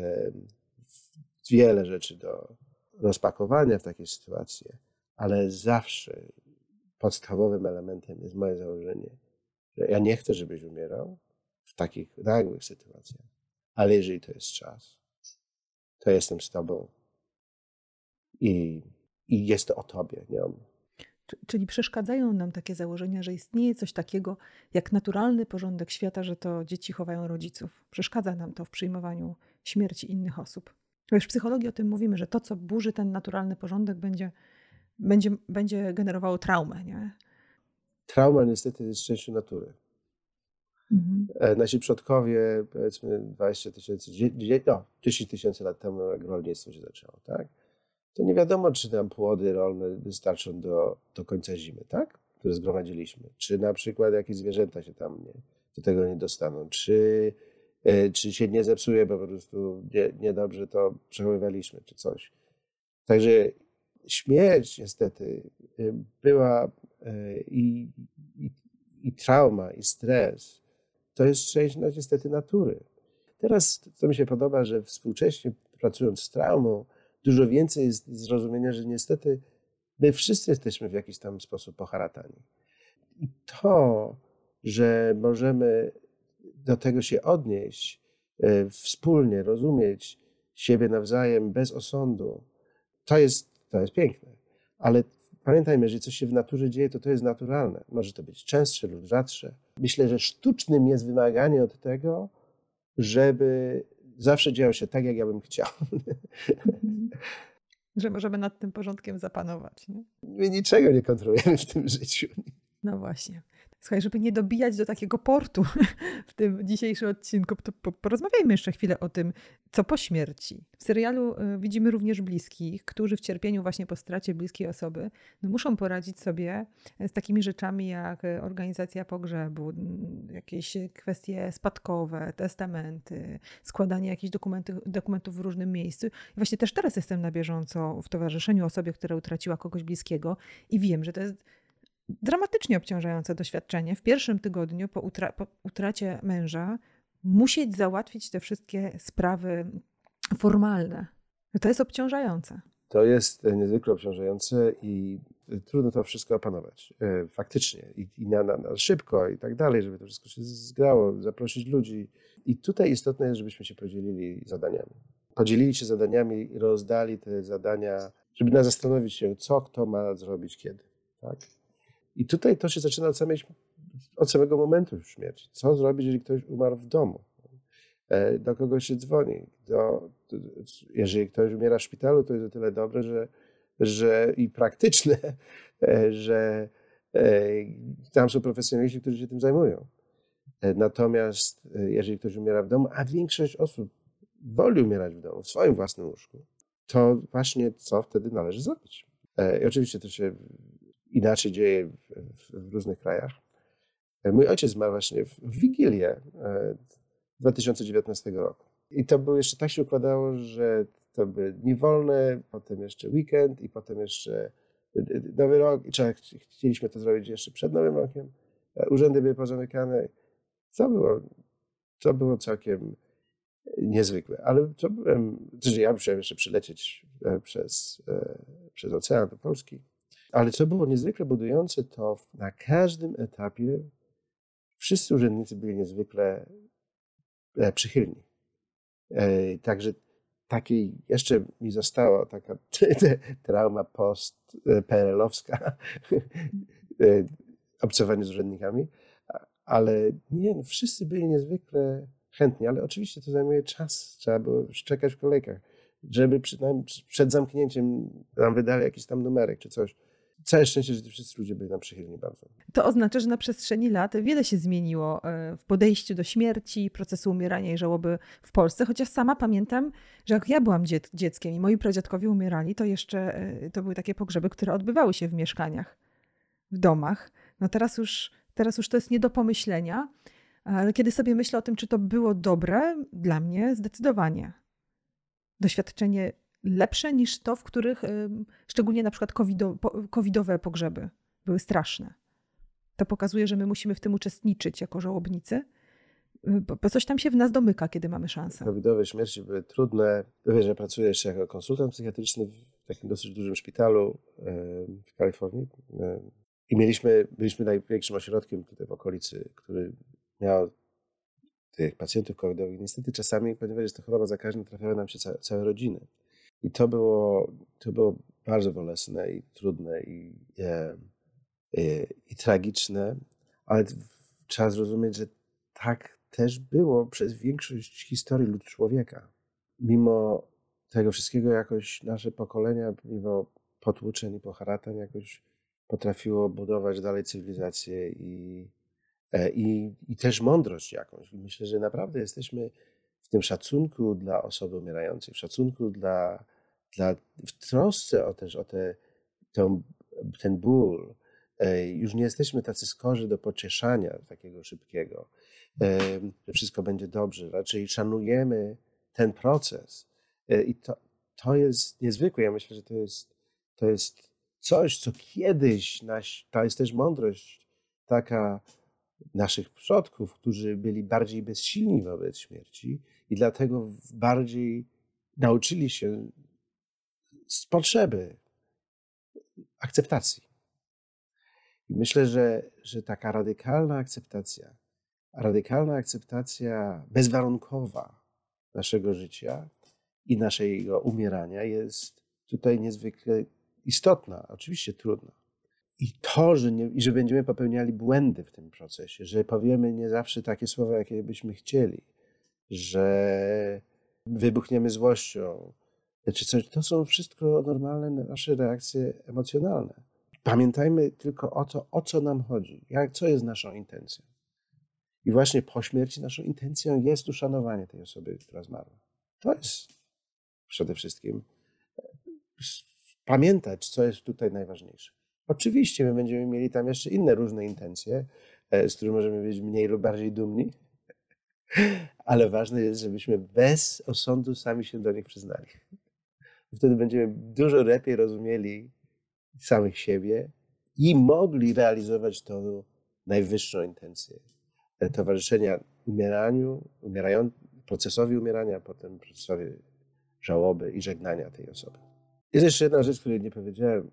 Speaker 3: wiele rzeczy do rozpakowania w takiej sytuacji, ale zawsze podstawowym elementem jest moje założenie, że ja nie chcę, żebyś umierał w takich nagłych sytuacjach, ale jeżeli to jest czas, to jestem z tobą i, i jest to o tobie, nie o mnie.
Speaker 1: Czyli przeszkadzają nam takie założenia, że istnieje coś takiego jak naturalny porządek świata, że to dzieci chowają rodziców. Przeszkadza nam to w przyjmowaniu śmierci innych osób. Wiesz, w psychologii o tym mówimy, że to, co burzy ten naturalny porządek, będzie, będzie, będzie generowało traumę. Nie?
Speaker 3: Trauma niestety jest częścią natury. Mhm. E, nasi przodkowie, powiedzmy 20 tysięcy, no, 10 tysięcy lat temu, jak rolnictwo się zaczęło, tak? To nie wiadomo, czy nam płody rolne wystarczą do, do końca zimy, tak? Które zgromadziliśmy. Czy na przykład jakieś zwierzęta się tam nie, do tego nie dostaną. Czy, e, czy się nie zepsuje, bo po prostu nie, niedobrze to przechowywaliśmy, czy coś. Także śmierć niestety e, była e, i, i, i trauma, i stres. To jest część no, niestety natury. Teraz, co mi się podoba, że współcześnie pracując z traumą, dużo więcej jest zrozumienia, że niestety my wszyscy jesteśmy w jakiś tam sposób poharatani. I to, że możemy do tego się odnieść, e, wspólnie rozumieć siebie nawzajem bez osądu, to jest, to jest piękne. Ale pamiętajmy, że coś się w naturze dzieje, to to jest naturalne. Może to być częstsze lub rzadsze. Myślę, że sztucznym jest wymaganie od tego, żeby zawsze działo się tak, jak ja bym chciał. Mhm.
Speaker 1: Że możemy nad tym porządkiem zapanować. Nie?
Speaker 3: My niczego nie kontrolujemy w tym życiu.
Speaker 1: No właśnie. Słuchaj, żeby nie dobijać do takiego portu w tym dzisiejszym odcinku, to porozmawiajmy jeszcze chwilę o tym, co po śmierci. W serialu y, widzimy również bliskich, którzy w cierpieniu właśnie po stracie bliskiej osoby no muszą poradzić sobie z takimi rzeczami jak organizacja pogrzebu, jakieś kwestie spadkowe, testamenty, składanie jakichś dokumentów, dokumentów w różnym miejscu. I właśnie też teraz jestem na bieżąco w towarzyszeniu osobie, która utraciła kogoś bliskiego i wiem, że to jest dramatycznie obciążające doświadczenie. W pierwszym tygodniu po, utra po utracie męża musieć załatwić te wszystkie sprawy formalne. To jest obciążające.
Speaker 3: To jest niezwykle obciążające i trudno to wszystko opanować, e, faktycznie, i, i na, na, na, szybko i tak dalej, żeby to wszystko się zgrało, zaprosić ludzi. I tutaj istotne jest, żebyśmy się podzielili zadaniami. Podzielili się zadaniami i rozdali te zadania, żeby nas zastanowić się, co kto ma zrobić kiedy. Tak? I tutaj to się zaczyna od, samej, od samego momentu śmierci. Co zrobić, jeżeli ktoś umarł w domu? E, do kogo się dzwoni? Do, jeżeli ktoś umiera w szpitalu, to jest o tyle dobre, że że i praktyczne, e, że e, tam są profesjonaliści, którzy się tym zajmują. Natomiast jeżeli ktoś umiera w domu, a większość osób woli umierać w domu, w swoim własnym łóżku, to właśnie co wtedy należy zrobić? I oczywiście to się inaczej dzieje w, w, różnych krajach. Mój ojciec zmarł właśnie w Wigilię 2019 roku. I to było jeszcze tak się układało, że to były dni wolne, potem jeszcze weekend i potem jeszcze y, Nowy Rok. I chcieliśmy to zrobić jeszcze przed Nowym Rokiem. E, urzędy były pozamykane. Co było, to było całkiem niezwykłe. Ale to byłem, znaczy ja musiałem jeszcze przylecieć e, przez, e, przez ocean do Polski. Ale co było niezwykle budujące, to na każdym etapie wszyscy urzędnicy byli niezwykle przychylni. Także takiej jeszcze mi została taka trauma post-PRL-owska, e, obcowanie z urzędnikami, ale nie, no wszyscy byli niezwykle chętni, ale oczywiście to zajmuje czas, trzeba było czekać w kolejkach, żeby przynajmniej przed zamknięciem nam wydali jakiś tam numerek czy coś całe szczęście, że wszyscy ludzie byli nam przychylni bardzo.
Speaker 1: To oznacza, że na przestrzeni lat wiele się zmieniło e, w podejściu do śmierci, procesu umierania i żałoby w Polsce, chociaż sama pamiętam, że jak ja byłam dziec dzieckiem i moi pradziadkowie umierali, to jeszcze e, to były takie pogrzeby, które odbywały się w mieszkaniach, w domach. No teraz już, teraz już to jest nie do pomyślenia, ale kiedy sobie myślę o tym, czy to było dobre, dla mnie zdecydowanie. Doświadczenie lepsze niż to, w których szczególnie na przykład covidowe pogrzeby były straszne. To pokazuje, że my musimy w tym uczestniczyć jako żałobnicy, y, bo coś tam się w nas domyka, kiedy mamy szansę.
Speaker 3: Covidowe śmierci były trudne. Wiesz, że pracuję jeszcze jako konsultant psychiatryczny w takim dosyć dużym szpitalu w Kalifornii. I mieliśmy, byliśmy największym ośrodkiem tutaj w okolicy, który miał tych pacjentów covidowych. Niestety czasami, ponieważ jest to choroba zakaźna, trafiały nam się całe, całe rodziny. I to było, to było bardzo bolesne i trudne i, e, e, i tragiczne, ale trzeba zrozumieć, że tak też było przez większość historii lud człowieka. Mimo tego wszystkiego jakoś nasze pokolenia, mimo potłuczeń i poharatań jakoś potrafiło budować dalej cywilizację i, e, i, i też mądrość jakąś. Myślę, że naprawdę jesteśmy w tym szacunku dla osoby umierającej, w szacunku dla, dla w trosce o też o te, ten, ten ból. E, już nie jesteśmy tacy skorzy do pocieszania takiego szybkiego, e, że wszystko będzie dobrze. Raczej szanujemy ten proces. E, I to, to jest niezwykłe. Ja myślę, że to jest, to jest coś, co kiedyś, naś, to jest też mądrość taka naszych przodków, którzy byli bardziej bezsilni wobec śmierci i dlatego bardziej nauczyli się z potrzeby akceptacji. I myślę, że, że taka radykalna akceptacja, radykalna akceptacja bezwarunkowa naszego życia i naszego umierania jest tutaj niezwykle istotna, oczywiście trudna. I to, że, nie, że będziemy popełniali błędy w tym procesie, że powiemy nie zawsze takie słowa, jakie byśmy chcieli, że wybuchniemy złością, czy coś, to są wszystko normalne nasze reakcje emocjonalne. Pamiętajmy tylko o to, o co nam chodzi, jak, co jest naszą intencją. I właśnie po śmierci naszą intencją jest uszanowanie tej osoby, która zmarła. To jest przede wszystkim pamiętać, co jest tutaj najważniejsze. Oczywiście my będziemy mieli tam jeszcze inne różne intencje, e, z których możemy być mniej lub bardziej dumni, ale ważne jest, żebyśmy bez osądu sami się do nich przyznali. Wtedy będziemy dużo lepiej rozumieli samych siebie i mogli realizować tą najwyższą intencję e, towarzyszenia umieraniu, umierają, procesowi umierania, potem procesowi żałoby i żegnania tej osoby. Jest jeszcze jedna rzecz, której nie powiedziałem,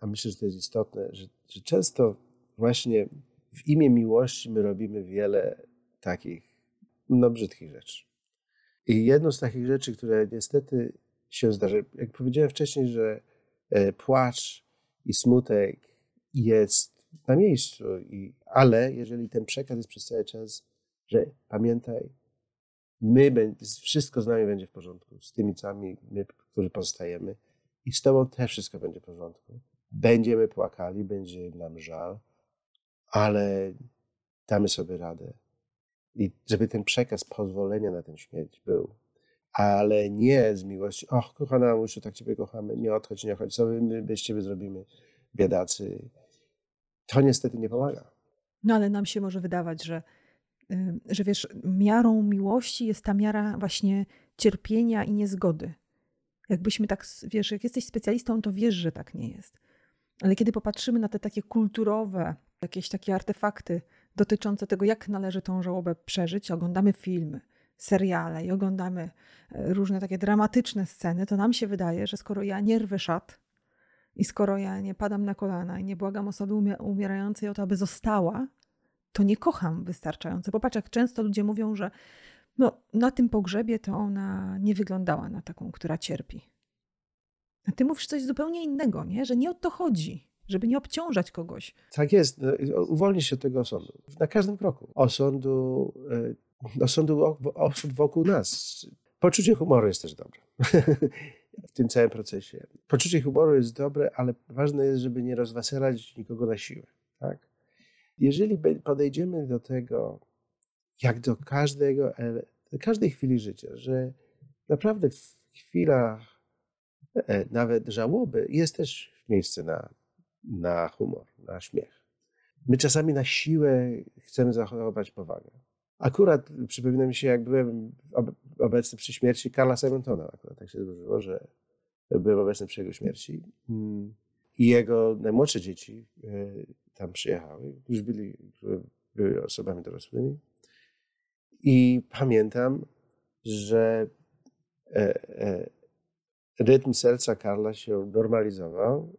Speaker 3: a myślę, że to jest istotne, że, że często właśnie w imię miłości my robimy wiele takich no, brzydkich rzeczy. I jedną z takich rzeczy, które niestety się zdarza, jak powiedziałem wcześniej, że e, płacz i smutek jest na miejscu, i, ale jeżeli ten przekaz jest przez cały czas, że pamiętaj, my, wszystko z nami będzie w porządku, z tymi sami, my, którzy pozostajemy i z tobą też wszystko będzie w porządku. Będziemy płakali, będzie nam żal, ale damy sobie radę. I żeby ten przekaz pozwolenia na tę śmierć był. Ale nie z miłości, och, kochana mamusiu, tak ciebie kochamy, nie odchodź, nie odchodź, co my bez ciebie zrobimy, biedacy. To niestety nie pomaga.
Speaker 1: No ale nam się może wydawać, że, że wiesz, miarą miłości jest ta miara właśnie cierpienia i niezgody. Jakbyśmy tak, wiesz, jak jesteś specjalistą, to wiesz, że tak nie jest. Ale kiedy popatrzymy na te takie kulturowe, jakieś takie artefakty dotyczące tego, jak należy tą żałobę przeżyć, oglądamy filmy, seriale i oglądamy e, różne takie dramatyczne sceny, to nam się wydaje, że skoro ja nie rwę szat i skoro ja nie padam na kolana i nie błagam osoby umierającej o to, aby została, to nie kocham wystarczająco. Popatrz, jak często ludzie mówią, że no, na tym pogrzebie to ona nie wyglądała na taką, która cierpi. A ty mówisz coś zupełnie innego, nie? że nie o to chodzi żeby nie obciążać kogoś.
Speaker 3: Tak jest. No, uwolnić się tego osądu. Na każdym kroku. Osądu, e, osądu osób wokół nas. Poczucie humoru jest też dobre. w tym całym procesie. Poczucie humoru jest dobre, ale ważne jest, żeby nie rozweselać nikogo na siłę. Tak? Jeżeli podejdziemy do tego, jak do każdego, każdej chwili życia, że naprawdę w chwilach e, nawet żałoby jest też miejsce na na humor, na śmiech. My czasami na siłę chcemy zachować powagę. Akurat przypomina mi się, jak byłem obecny przy śmierci Karla Simontona. Akurat tak się złożyło, że byłem obecny przy jego śmierci. Mm. I jego najmłodsze dzieci e, tam przyjechały, już byli, były osobami dorosłymi. I pamiętam, że e, e, rytm serca Karla się normalizował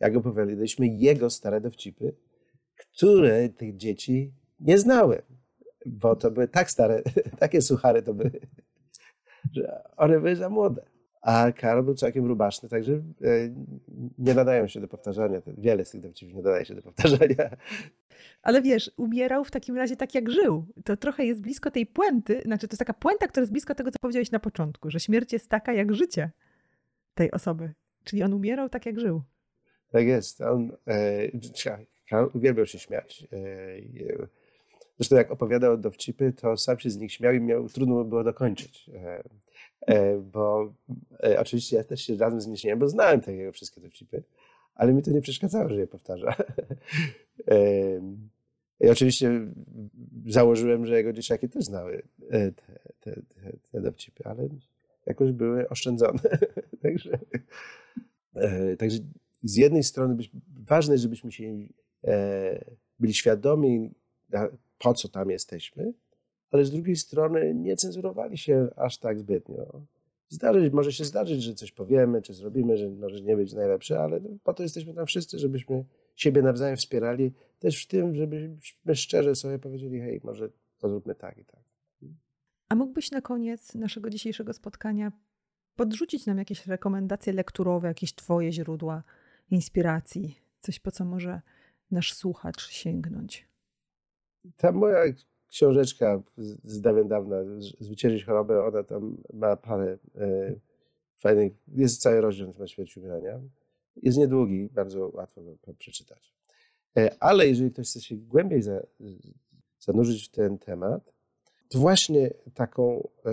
Speaker 3: jak opowiadaliśmy, jego stare dowcipy, które tych dzieci nie znały, bo to były tak stare, takie suchary to były, że one były za młode. A Karol był całkiem rubaszny, także e, nie nadają się do powtarzania. Wiele z tych dowcipów nie nadaje się do powtarzania.
Speaker 1: Ale wiesz, umierał w takim razie tak, jak żył. To trochę jest blisko tej puenty, znaczy to jest taka puenta, która jest blisko tego, co powiedziałeś na początku, że śmierć jest taka jak życie tej osoby. Czyli on umierał tak, jak żył.
Speaker 3: Tak jest. On e, uwielbiał się śmiać. E, zresztą jak opowiadał dowcipy, to sam się z nich śmiał i miał, trudno było dokończyć. E, e, bo e, oczywiście ja też się razem z nim śmiałem, bo znałem te jego wszystkie dowcipy, ale mi to nie przeszkadzało, że je powtarza. I oczywiście założyłem, że jego dzieciaki też znały te, te, te, te dowcipy, ale jakoś były oszczędzone. także, także z jednej strony ważne, żebyśmy się byli świadomi, po co tam jesteśmy, ale z drugiej strony nie cenzurowali się aż tak zbytnio. Zdarzyć, może się zdarzyć, że coś powiemy, czy zrobimy, że może nie być najlepsze, ale po to jesteśmy tam wszyscy, żebyśmy siebie nawzajem wspierali, też w tym, żebyśmy szczerze sobie powiedzieli, hej, może to zróbmy tak i tak.
Speaker 1: A mógłbyś na koniec naszego dzisiejszego spotkania podrzucić nam jakieś rekomendacje lekturowe, jakieś Twoje źródła, inspiracji, coś po co może nasz słuchacz sięgnąć?
Speaker 3: Ta moja książeczka z dawien dawna, Zwyciężyć chorobę, ona tam ma parę e, fajnych, jest cały rozdział na temat śmierci umierania. Jest niedługi, bardzo łatwo go przeczytać. E, ale jeżeli ktoś chce się głębiej za, zanurzyć w ten temat, to właśnie taką, e,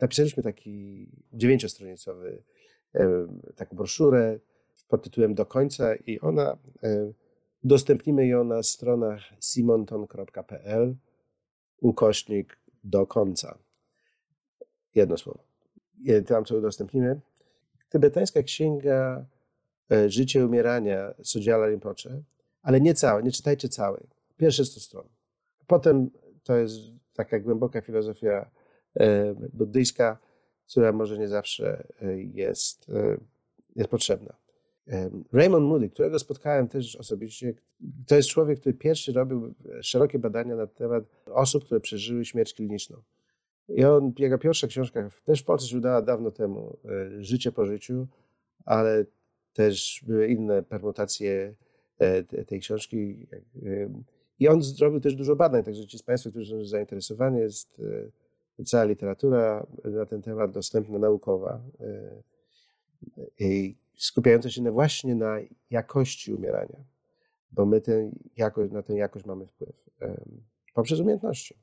Speaker 3: napisaliśmy taki dziewięciostronicowy, taką broszurę, pod tytułem Do końca i ona, udostępnimy ją na stronach simonton.pl ukośnik do końca. Jedno słowo. Tam co udostępnimy. Tybetańska księga e, Życie i umierania Sodziala Rinpoche, ale nie całe, nie czytajcie całej. Pierwsze 100 stron. Potem to jest taka głęboka filozofia e, buddyjska, która może nie zawsze jest, jest potrzebna. Raymond Moody, którego spotkałem też osobiście, to jest człowiek, który pierwszy robił szerokie badania na temat osób, które przeżyły śmierć kliniczną. I on, jego pierwsza książka, też w Polsce się udała dawno temu, e, Życie po życiu, ale też były inne permutacje e, tej książki. I on zrobił też dużo badań, także ci z Państwa, którzy są zainteresowani, jest e, cała literatura na ten temat dostępna naukowa. I skupiające się właśnie na jakości umierania, bo my ten jakość, na tę jakość mamy wpływ poprzez umiejętności.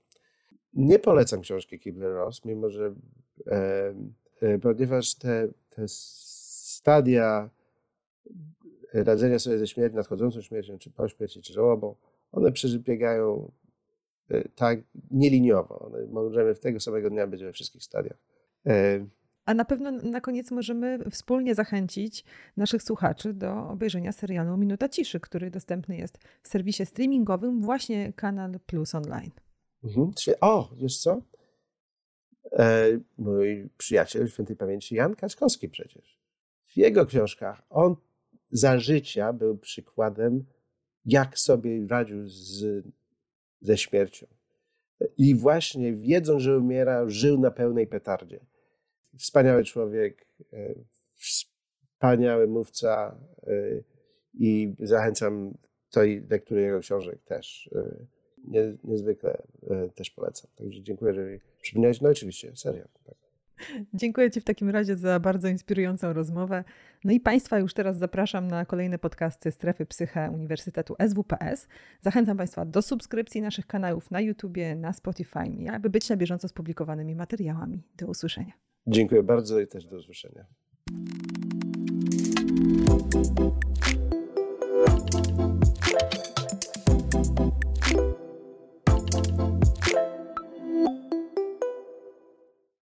Speaker 3: Nie polecam książki Kibler-Ross, mimo że e, ponieważ te, te stadia radzenia sobie ze śmiercią, nadchodzącą śmiercią, czy po śmierci, czy żałobą, one przebiegają e, tak nieliniowo. One, możemy w tego samego dnia być we wszystkich stadiach.
Speaker 1: A na pewno na koniec możemy wspólnie zachęcić naszych słuchaczy do obejrzenia serialu Minuta Ciszy, który dostępny jest w serwisie streamingowym, właśnie Kanal Plus Online.
Speaker 3: Mhm. O, wiesz co? E, mój przyjaciel świętej pamięci Jan Kaczkowski przecież. W jego książkach on za życia był przykładem, jak sobie radził z, ze śmiercią. I właśnie wiedząc, że umiera, żył na pełnej petardzie wspaniały człowiek, e, wspaniały mówca e, i zachęcam tej lektury jego książek też. E, nie, niezwykle też polecam. Także dziękuję, że mi przypomniałeś. No oczywiście, serial. Tak.
Speaker 1: Dziękuję Ci w takim razie za bardzo inspirującą rozmowę. No i Państwa już teraz zapraszam na kolejne podcasty Strefy Psyche Uniwersytetu SWPS. Zachęcam Państwa do subskrypcji naszych kanałów na YouTubie, na Spotify, aby być na bieżąco z publikowanymi materiałami. Do usłyszenia.
Speaker 3: Dziękuję bardzo i też do usłyszenia.